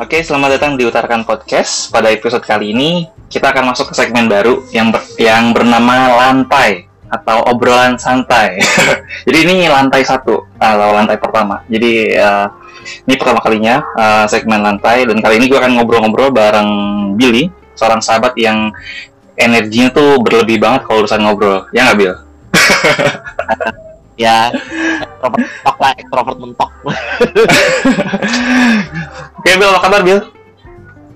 Oke, selamat datang di Utarakan Podcast. Pada episode kali ini, kita akan masuk ke segmen baru yang ber- yang bernama lantai atau obrolan santai. Jadi ini lantai satu atau lantai pertama. Jadi eh, ini pertama kalinya eh, segmen lantai dan kali ini gue akan ngobrol-ngobrol bareng Billy, seorang sahabat yang energinya tuh berlebih banget kalau urusan ngobrol. Ya nggak Bill? ya ekstrovert mentok lah ekstrovert mentok Oke Bill, apa kabar Bill?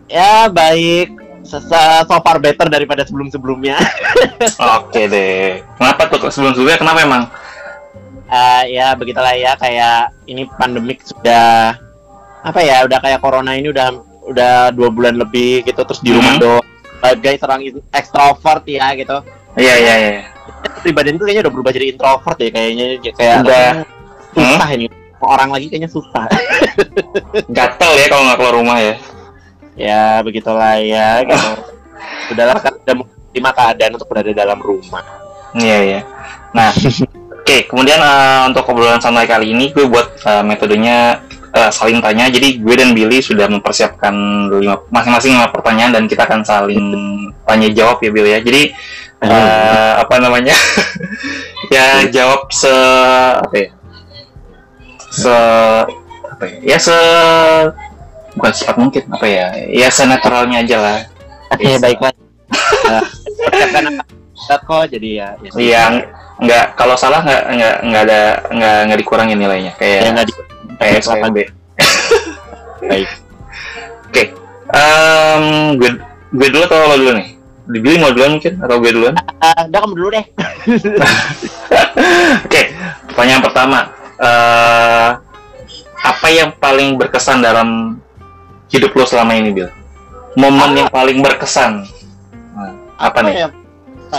ya baik so, so far better daripada sebelum sebelumnya Oke deh. Kenapa tuh sebelum-sebelumnya kenapa emang? ya begitulah ya kayak ini pandemik sudah apa ya udah kayak corona ini udah udah dua bulan lebih gitu terus di rumah Mhm. doang sebagai seorang in- ekstrovert ya gitu Iya iya iya. pribadi itu kayaknya udah berubah jadi introvert ya kayaknya kayak Udah. susah ini orang lagi kayaknya susah Gatel ya kalau nggak keluar rumah ya. ya begitulah ya gitu udahlah kan udah menerima keadaan untuk berada dalam rumah Iya iya. Nah, oke. kemudian eh, untuk obrolan santai kali ini gue buat eh, metodenya eh, saling tanya. Jadi gue dan Billy sudah mempersiapkan lima masing-masing lima pertanyaan dan kita akan saling tanya jawab ya Billy ya. Jadi eh, apa namanya? ya jawab se apa ya? Se apa ya? Ya se bukan secepat mungkin apa ya? Ya senetralnya aja lah. Oke, baiklah. Nah, persiapkan apa kok jadi ya. ya. Iya, nggak kalau salah nggak nggak nggak ada nggak nggak dikurangin nilainya Ya, kayak nggak di- kayak SPB. Baik. Oke, Em, gue gue dulu atau lo dulu nih? Dibilih mau duluan mungkin atau gue duluan? Ah, udah kamu dulu deh. Oke, pertanyaan pertama. Eh apa yang paling berkesan dalam hidup lo selama ini, Bil? Momen yang paling berkesan. Nah, apa nih? ya?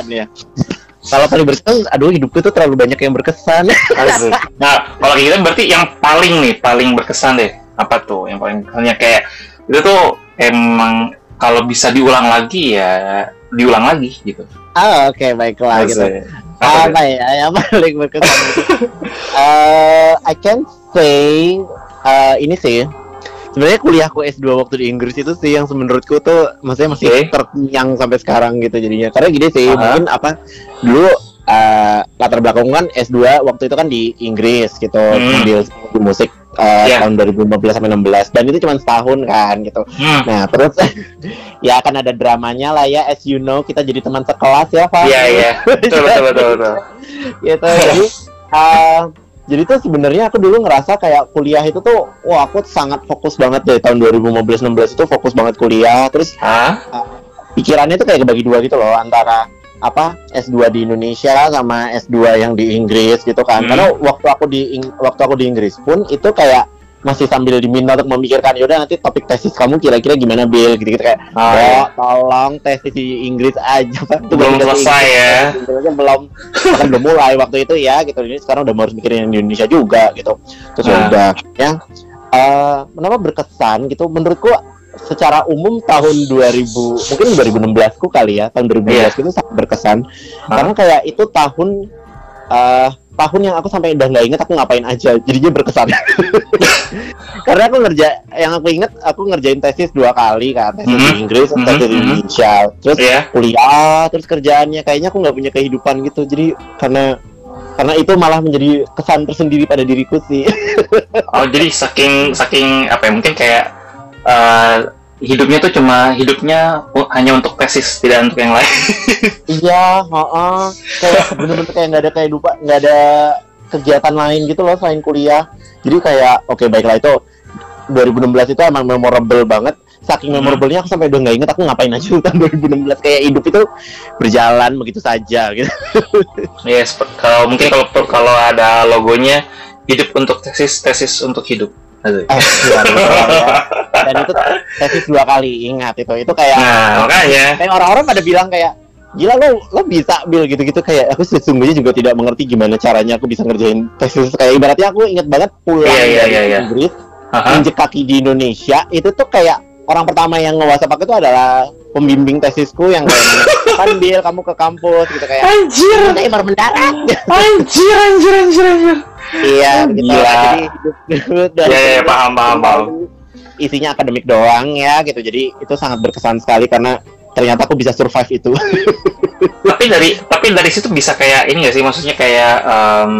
Ya? Kalau paling berkesan, aduh hidupku tuh terlalu banyak yang berkesan. Nah, kalau kayak gitu berarti yang paling nih, paling berkesan deh. Apa tuh? Yang paling berkesannya kayak itu tuh emang kalau bisa diulang lagi ya diulang lagi gitu. Ah, oke baiklah gitu. Asik. Apa ya yang paling berkesan? Eh, I can say eh, ini sih. Sebenarnya kuliahku S2 waktu di Inggris itu sih yang menurutku tuh maksudnya masih Oke. terkenyang sampai sekarang gitu jadinya. Karena gini sih, Aha. mungkin apa dulu eh, latar belakang kan S2 waktu itu kan di Inggris gitu, Hmm. ambil musik eh, Iya. tahun 2015 sampai 16 dan itu cuma setahun kan gitu. Hmm. Nah, terus ya akan ada dramanya lah ya as you know kita jadi teman sekelas ya, Pak. Iya, iya. Betul, betul, betul, betul. gitu jadi uh, jadi tuh sebenarnya aku dulu ngerasa kayak kuliah itu tuh wah aku sangat fokus banget deh tahun 2015-16 itu fokus banget kuliah terus Hah? pikirannya tuh kayak kebagi dua gitu loh antara apa S2 di Indonesia sama S2 yang di Inggris gitu kan Hmm. karena waktu aku di waktu aku di Inggris pun itu kayak masih sambil diminta untuk memikirkan yaudah nanti topik tesis kamu kira-kira gimana Bill gitu-gitu kayak Oh, "Mbak, iya. tolong tesis di Inggris aja Pak." Itu Belum selesai ya. Inggrisnya belum kan belum mulai waktu itu ya gitu ini sekarang udah mau harus mikirin yang di Indonesia juga gitu terus ya Nah. udah ya eh kenapa berkesan gitu menurutku secara umum tahun 2000 mungkin 2016 ku kali ya tahun 2016 Iya. itu sangat berkesan Hah? karena kayak itu tahun eh tahun yang aku sampai udah nggak inget aku ngapain aja jadinya berkesan karena aku ngerja yang aku inget aku ngerjain tesis dua kali kan tesis di Mhm. Inggris Mhm, tesis di mhm. Indonesia terus Iya. kuliah terus kerjaannya kayaknya aku nggak punya kehidupan gitu jadi karena karena itu malah menjadi kesan tersendiri pada diriku sih Oh, jadi saking saking apa ya? Mungkin kayak eh, hidupnya tuh cuma hidupnya hanya untuk tesis, tidak untuk yang lain. iya heeh. kayak bener-bener kayak nggak ada kehidupan nggak ada kegiatan lain gitu loh selain kuliah jadi kayak oke baiklah itu 2016 itu emang memorable banget saking Hmm. memorablenya aku sampai udah nggak inget aku ngapain aja tahun 2016 kayak hidup itu berjalan begitu saja gitu Yes, kalau mungkin kalau kalau ada logonya hidup untuk tesis, tesis untuk hidup. Eh ya. dan itu tesis dua kali ingat itu itu kayak Nah, makanya. kayak orang-orang pada bilang kayak gila lo lo bisa bil gitu-gitu kayak aku sesungguhnya juga tidak mengerti gimana caranya aku bisa ngerjain tesis kayak ibaratnya aku inget banget pulang Iya, iya, dari iya, iya. Inggris Haha. injek kaki di Indonesia itu tuh kayak orang pertama yang nge-WhatsApp aku itu adalah pembimbing tesisku yang kayak kan bil kamu ke kampus gitu kayak Anjir, mendarat anjir, anjir, anjir, anjir. Iya Oh, gitu jadi hidup dari iya, paham, paham, paham. isinya akademik doang ya gitu jadi itu sangat berkesan sekali karena ternyata aku bisa survive itu tapi dari tapi dari situ bisa kayak ini gak sih maksudnya kayak um,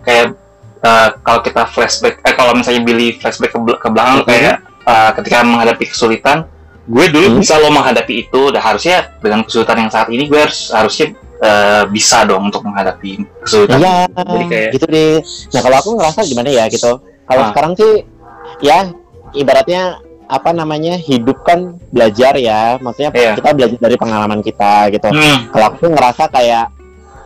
kayak uh, kalau kita flashback eh kalau misalnya Billy flashback ke, ke belakang Mhm. kayak uh, ketika menghadapi kesulitan gue dulu Mhm. bisa lo menghadapi itu dan harusnya dengan kesulitan yang saat ini gue harus harusnya uh, bisa dong untuk menghadapi kesulitan Iya, Jadi kayak- gitu deh. Nah kalau aku ngerasa gimana ya gitu. Kalau Ah. sekarang sih, ya ibaratnya apa namanya hidup kan belajar ya. Maksudnya Iya. kita belajar dari pengalaman kita gitu. Hmm, Kalau aku ngerasa kayak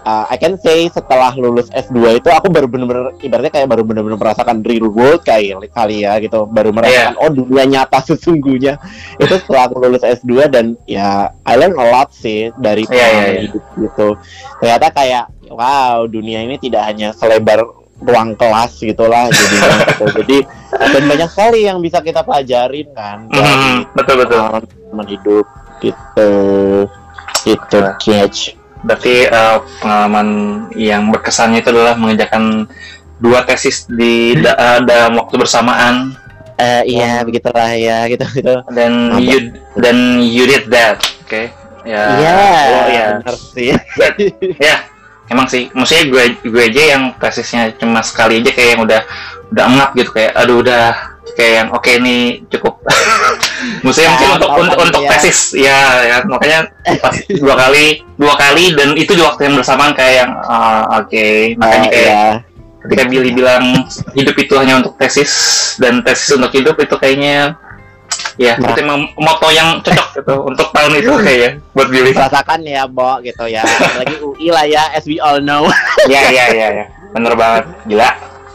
uh, I can say setelah lulus S2 itu aku baru bener-bener ibaratnya kayak baru bener-bener merasakan real world kayak kali ya gitu. Baru merasakan Iya. oh dunia nyata sesungguhnya. itu setelah aku lulus S2 dan ya I learn a lot sih dari pengalaman iya, iya. hidup gitu. Ternyata kayak wow, dunia ini tidak hanya selebar ruang kelas gitulah jadi gitu. Jadi dan banyak sekali yang bisa kita pelajarin kan dari hmm, betul betul pengalaman hidup gitu. Itu catch. Berarti uh, pengalaman yang berkesannya itu adalah mengerjakan dua tesis di da- uh, dalam waktu bersamaan Eh iya begitulah ya gitu gitu. dan Apa? you dan you did that oke ya Iya, oh, ya benar sih. ya emang sih maksudnya gue gue aja yang tesisnya cuma sekali aja kayak yang udah udah ngap gitu kayak aduh udah kayak yang oke ini cukup maksudnya mungkin Ah, untuk untuk, untuk ya. tesis ya, ya makanya pas dua kali dua kali dan itu di waktu yang bersamaan kayak yang ah, oke makanya Ah, kayak iya. ketika Billy bilang hidup itu hanya untuk tesis dan tesis untuk hidup itu kayaknya ya Nah. itu emang moto yang cocok gitu untuk tahun itu kayaknya buat Billy Rasakan ya, Bo, gitu ya. Lagi UI lah ya, as we all know. ya ya ya ya bener banget gila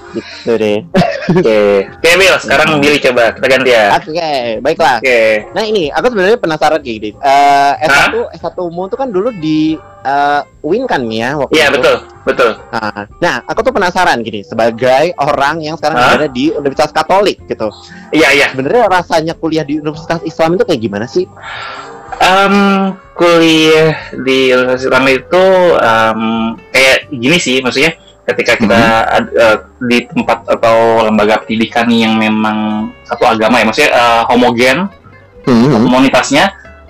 gitu deh. oke oke Bill sekarang Billy coba kita ganti ya Oke, baiklah. oke Nah ini, aku sebenarnya penasaran kayak gini. Eh S1, S1 umum itu kan dulu di eh, UIN kan ya waktu iya itu. betul betul Nah, nah, aku tuh penasaran gini, sebagai orang yang sekarang Hah? berada di Universitas Katolik gitu. iya iya Sebenarnya rasanya kuliah di Universitas Islam itu kayak gimana sih? Em, kuliah di Universitas Islam itu em, kayak gini sih maksudnya ketika kita ad- eh, di tempat atau lembaga pendidikan yang memang satu agama ya maksudnya eh, homogen komunitasnya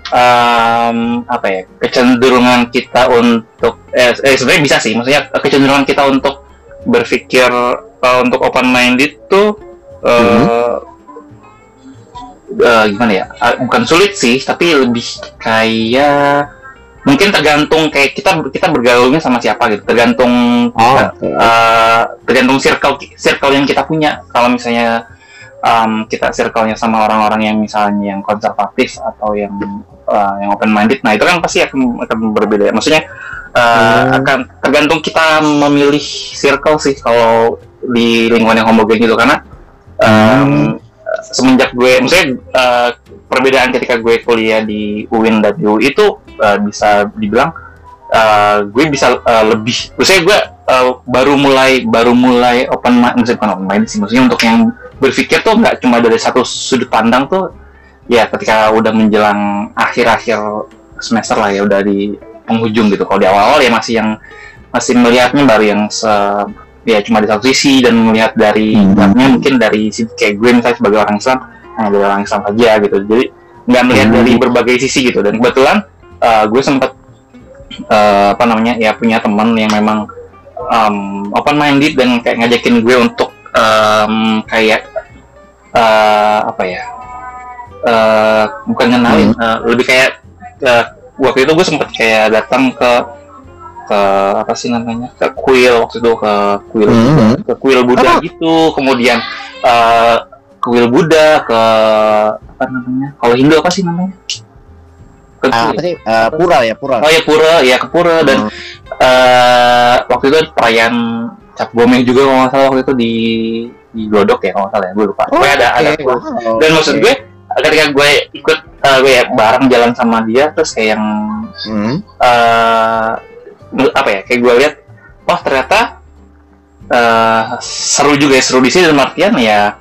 em, apa ya kecenderungan kita untuk eh, eh, sebenarnya bisa sih maksudnya kecenderungan kita untuk berpikir eh, untuk open minded tuh eh, eh, gimana ya Ah, bukan sulit sih tapi lebih kayak mungkin tergantung kayak kita kita bergaulnya sama siapa gitu. Tergantung Oh, eh, tergantung circle circle yang kita punya. Kalau misalnya em, kita circle-nya sama orang-orang yang misalnya yang konservatif atau yang eh, yang open minded nah itu kan pasti akan akan berbeda maksudnya eh, Hmm. akan tergantung kita memilih circle sih kalau di lingkungan yang homogen gitu. Karena em, semenjak gue maksudnya eh, perbedaan ketika gue kuliah di UIN dan di UI itu eh, bisa dibilang eh, gue bisa eh, lebih maksudnya gue eh, baru mulai baru mulai open mind maksudnya bukan open mind sih maksudnya untuk yang berpikir tuh nggak cuma dari satu sudut pandang tuh ya ketika udah menjelang akhir-akhir semester lah ya udah di penghujung gitu kalau di awal-awal ya masih yang masih melihatnya baru yang se ya cuma di satu sisi dan melihat dari Hmm. mungkin dari sisi kayak gue misalnya sebagai orang Islam hanya dari orang Islam aja gitu jadi nggak melihat Hmm. dari berbagai sisi gitu dan kebetulan uh, gue sempat uh, apa namanya ya punya teman yang memang um, open minded dan kayak ngajakin gue untuk um, kayak uh, apa ya uh, bukan kenalin uh, lebih kayak uh, waktu itu gue sempat kayak datang ke ke apa sih namanya ke kuil waktu itu ke kuil Mhm. ke kuil Buddha Oh. gitu kemudian uh, kuil Buddha ke apa namanya kalau Hindu apa sih namanya ke Ah, apa sih? Eh, pura ya, pura. oh ya pura ya ke pura dan Hmm. eh waktu itu perayaan cap gomeh juga kalau nggak salah waktu itu di di Glodok ya kalau nggak salah ya gue lupa Oh, Pokoknya ada ada oke. pura. Wow, dan maksud oke. gue ketika gue ikut eh, gue ya bareng jalan sama dia terus kayak yang Hmm. eh apa ya kayak gue lihat wah ternyata eh seru juga ya seru di sini dalam artian ya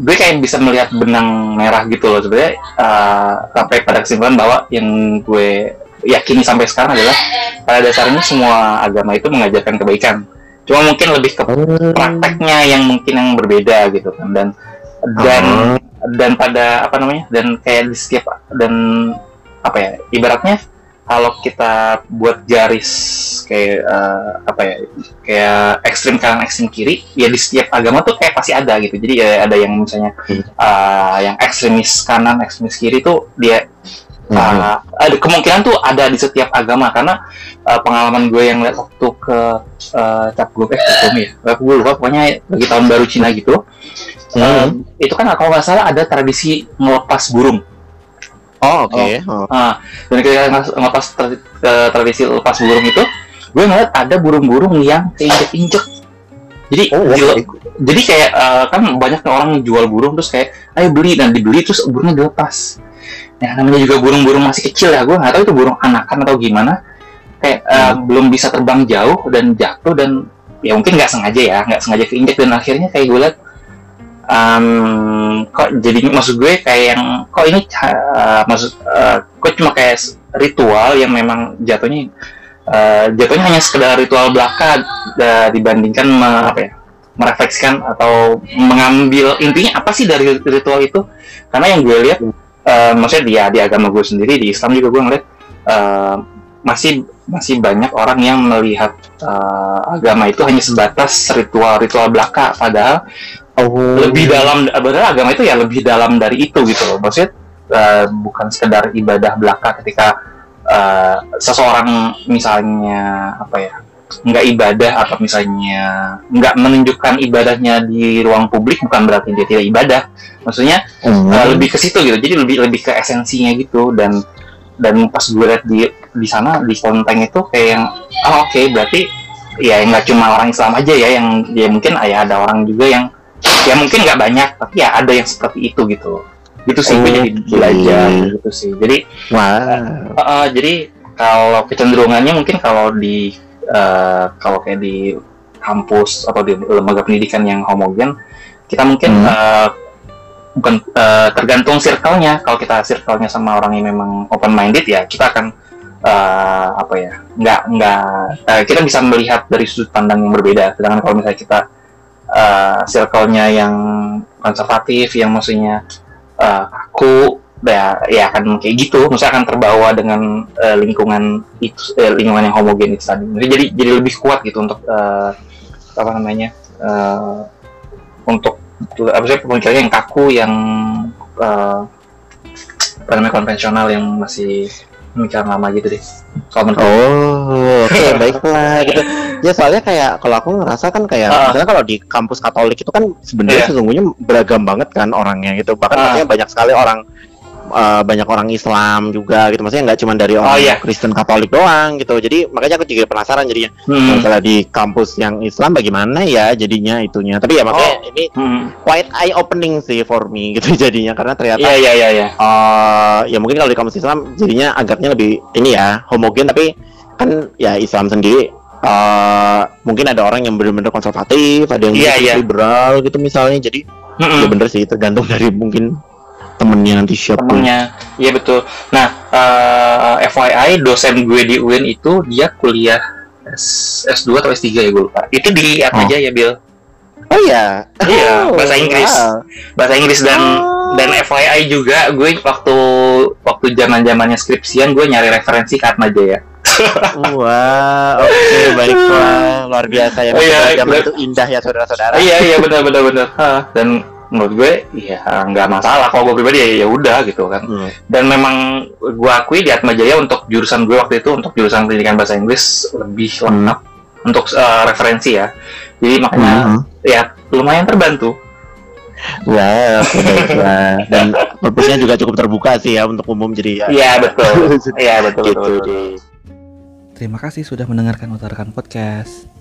gue kayak bisa melihat benang merah gitu loh sebenarnya eh, sampai pada kesimpulan bahwa yang gue yakini sampai sekarang adalah pada dasarnya semua agama itu mengajarkan kebaikan. Cuma mungkin lebih ke Hmm. prakteknya yang mungkin yang berbeda gitu kan. Dan dan dan pada apa namanya dan kayak di setiap dan apa ya ibaratnya kalau kita buat garis kayak eh, apa ya kayak ekstrim kanan ekstrim kiri ya di setiap agama tuh kayak pasti ada gitu. Jadi ya ada yang misalnya eh, yang ekstremis kanan ekstremis kiri tuh dia uh, ada kemungkinan tuh ada di setiap agama. Karena uh, pengalaman gue yang lihat waktu ke uh, cap gue eh Cap ya gue lupa pokoknya lagi tahun baru Cina gitu uh, Hmm. itu kan kalau nggak salah ada tradisi ngelepas burung Oh, oke. Oh. Ah, dan ketika nge- ngelepas tra- tradisi lepas burung itu gue ngeliat ada burung-burung yang keinjek-injek jadi Oh, oke. jadi kayak eh, kan banyak orang jual burung terus kayak ayo beli dan dibeli terus burungnya dilepas ya namanya juga burung-burung masih kecil ya gue nggak tahu itu burung anakan atau gimana kayak eh, Hmm. belum bisa terbang jauh dan jatuh dan ya mungkin nggak sengaja ya nggak sengaja keinjek dan akhirnya kayak gue liat em, kok jadi maksud gue kayak yang kok ini eh, maksud eh, kok cuma kayak ritual yang memang jatuhnya eh, jatuhnya hanya sekedar ritual belaka da- dibandingkan me- apa ya merefleksikan atau mengambil intinya apa sih dari ritual itu? Karena yang gue lihat eh, maksudnya dia di agama gue sendiri di Islam juga gue ngeliat eh, masih masih banyak orang yang melihat eh, agama itu hanya sebatas ritual-ritual belaka. Padahal Oh. lebih dalam padahal agama itu ya lebih dalam dari itu gitu loh maksudnya eh, bukan sekedar ibadah belaka ketika eh, seseorang misalnya apa ya nggak ibadah atau misalnya nggak menunjukkan ibadahnya di ruang publik bukan berarti dia tidak ibadah maksudnya Hmm. eh, lebih ke situ gitu jadi lebih lebih ke esensinya gitu dan dan pas gue lihat di di sana di konten itu kayak yang oh oke berarti ya nggak cuma orang Islam aja ya yang ya mungkin ya ada orang juga yang ya mungkin nggak banyak tapi ya ada yang seperti itu gitu gitu sih gue jadi Oke. belajar gitu sih jadi Wah. uh, uh, jadi kalau kecenderungannya mungkin kalau di uh, kalau kayak di kampus atau di lembaga pendidikan yang homogen kita mungkin Hmm. uh, bukan uh, tergantung circle-nya kalau kita circle-nya sama orang yang memang open minded ya kita akan uh, apa ya nggak nggak uh, kita bisa melihat dari sudut pandang yang berbeda sedangkan kalau misalnya kita uh, circle-nya yang konservatif yang maksudnya uh, aku ya ya akan kayak gitu. Maksudnya akan terbawa dengan uh, lingkungan itu eh, lingkungan yang homogen itu tadi. Jadi jadi jadi lebih kuat gitu untuk uh, apa namanya uh, untuk apa sih pemikirannya yang kaku yang uh, apa namanya konvensional yang masih pemikiran lama gitu deh. Kalau menurut Oh, oke baiklah gitu. Ya soalnya kayak kalau aku ngerasa kan kayak Ah. misalnya kalau di kampus Katolik itu kan sebenarnya Iya. sesungguhnya beragam banget kan orangnya gitu. Bahkan Ah. maksudnya banyak sekali orang eh, banyak orang Islam juga gitu. Maksudnya nggak cuma dari orang Oh, iya. Kristen Katolik doang gitu. Jadi makanya aku juga penasaran jadinya. Hmm. Misalnya di kampus yang Islam bagaimana ya jadinya itunya. Tapi ya makanya ini Hmm. quite eye opening sih for me gitu jadinya karena ternyata Iya iya iya iya. eh ya mungkin kalau di kampus Islam jadinya agaknya lebih ini ya homogen tapi kan ya Islam sendiri eh mungkin ada orang yang benar-benar konservatif ada yang justru iya. liberal gitu misalnya jadi Mm-mm. ya bener sih tergantung dari mungkin temennya nanti siapa temennya iya betul nah eh, FYI dosen gue di UIN itu dia kuliah S, S2 atau S3 ya gue lupa itu di apa Oh. aja ya Bill oh iya iya Oh, bahasa Inggris wow. bahasa Inggris dan Oh. dan FYI juga gue waktu waktu zaman zamannya skripsian gue nyari referensi ke Atma Jaya wah oke baiklah luar biasa ya Oh, iya, zaman iya. itu indah ya saudara-saudara iya iya benar benar benar dan menurut gue iya nggak masalah kalau gue pribadi ya ya udah gitu kan Hmm. dan memang gue akui di Atma Jaya untuk jurusan gue waktu itu untuk jurusan pendidikan bahasa Inggris lebih lengkap untuk eh, referensi ya jadi makanya Hmm. ya lumayan terbantu Wah, oke baiklah. Dan purpose-nya juga cukup terbuka sih ya untuk umum jadi ya. iya betul iya betul gitu betul, betul. Terima kasih sudah mendengarkan Utarakan Podcast.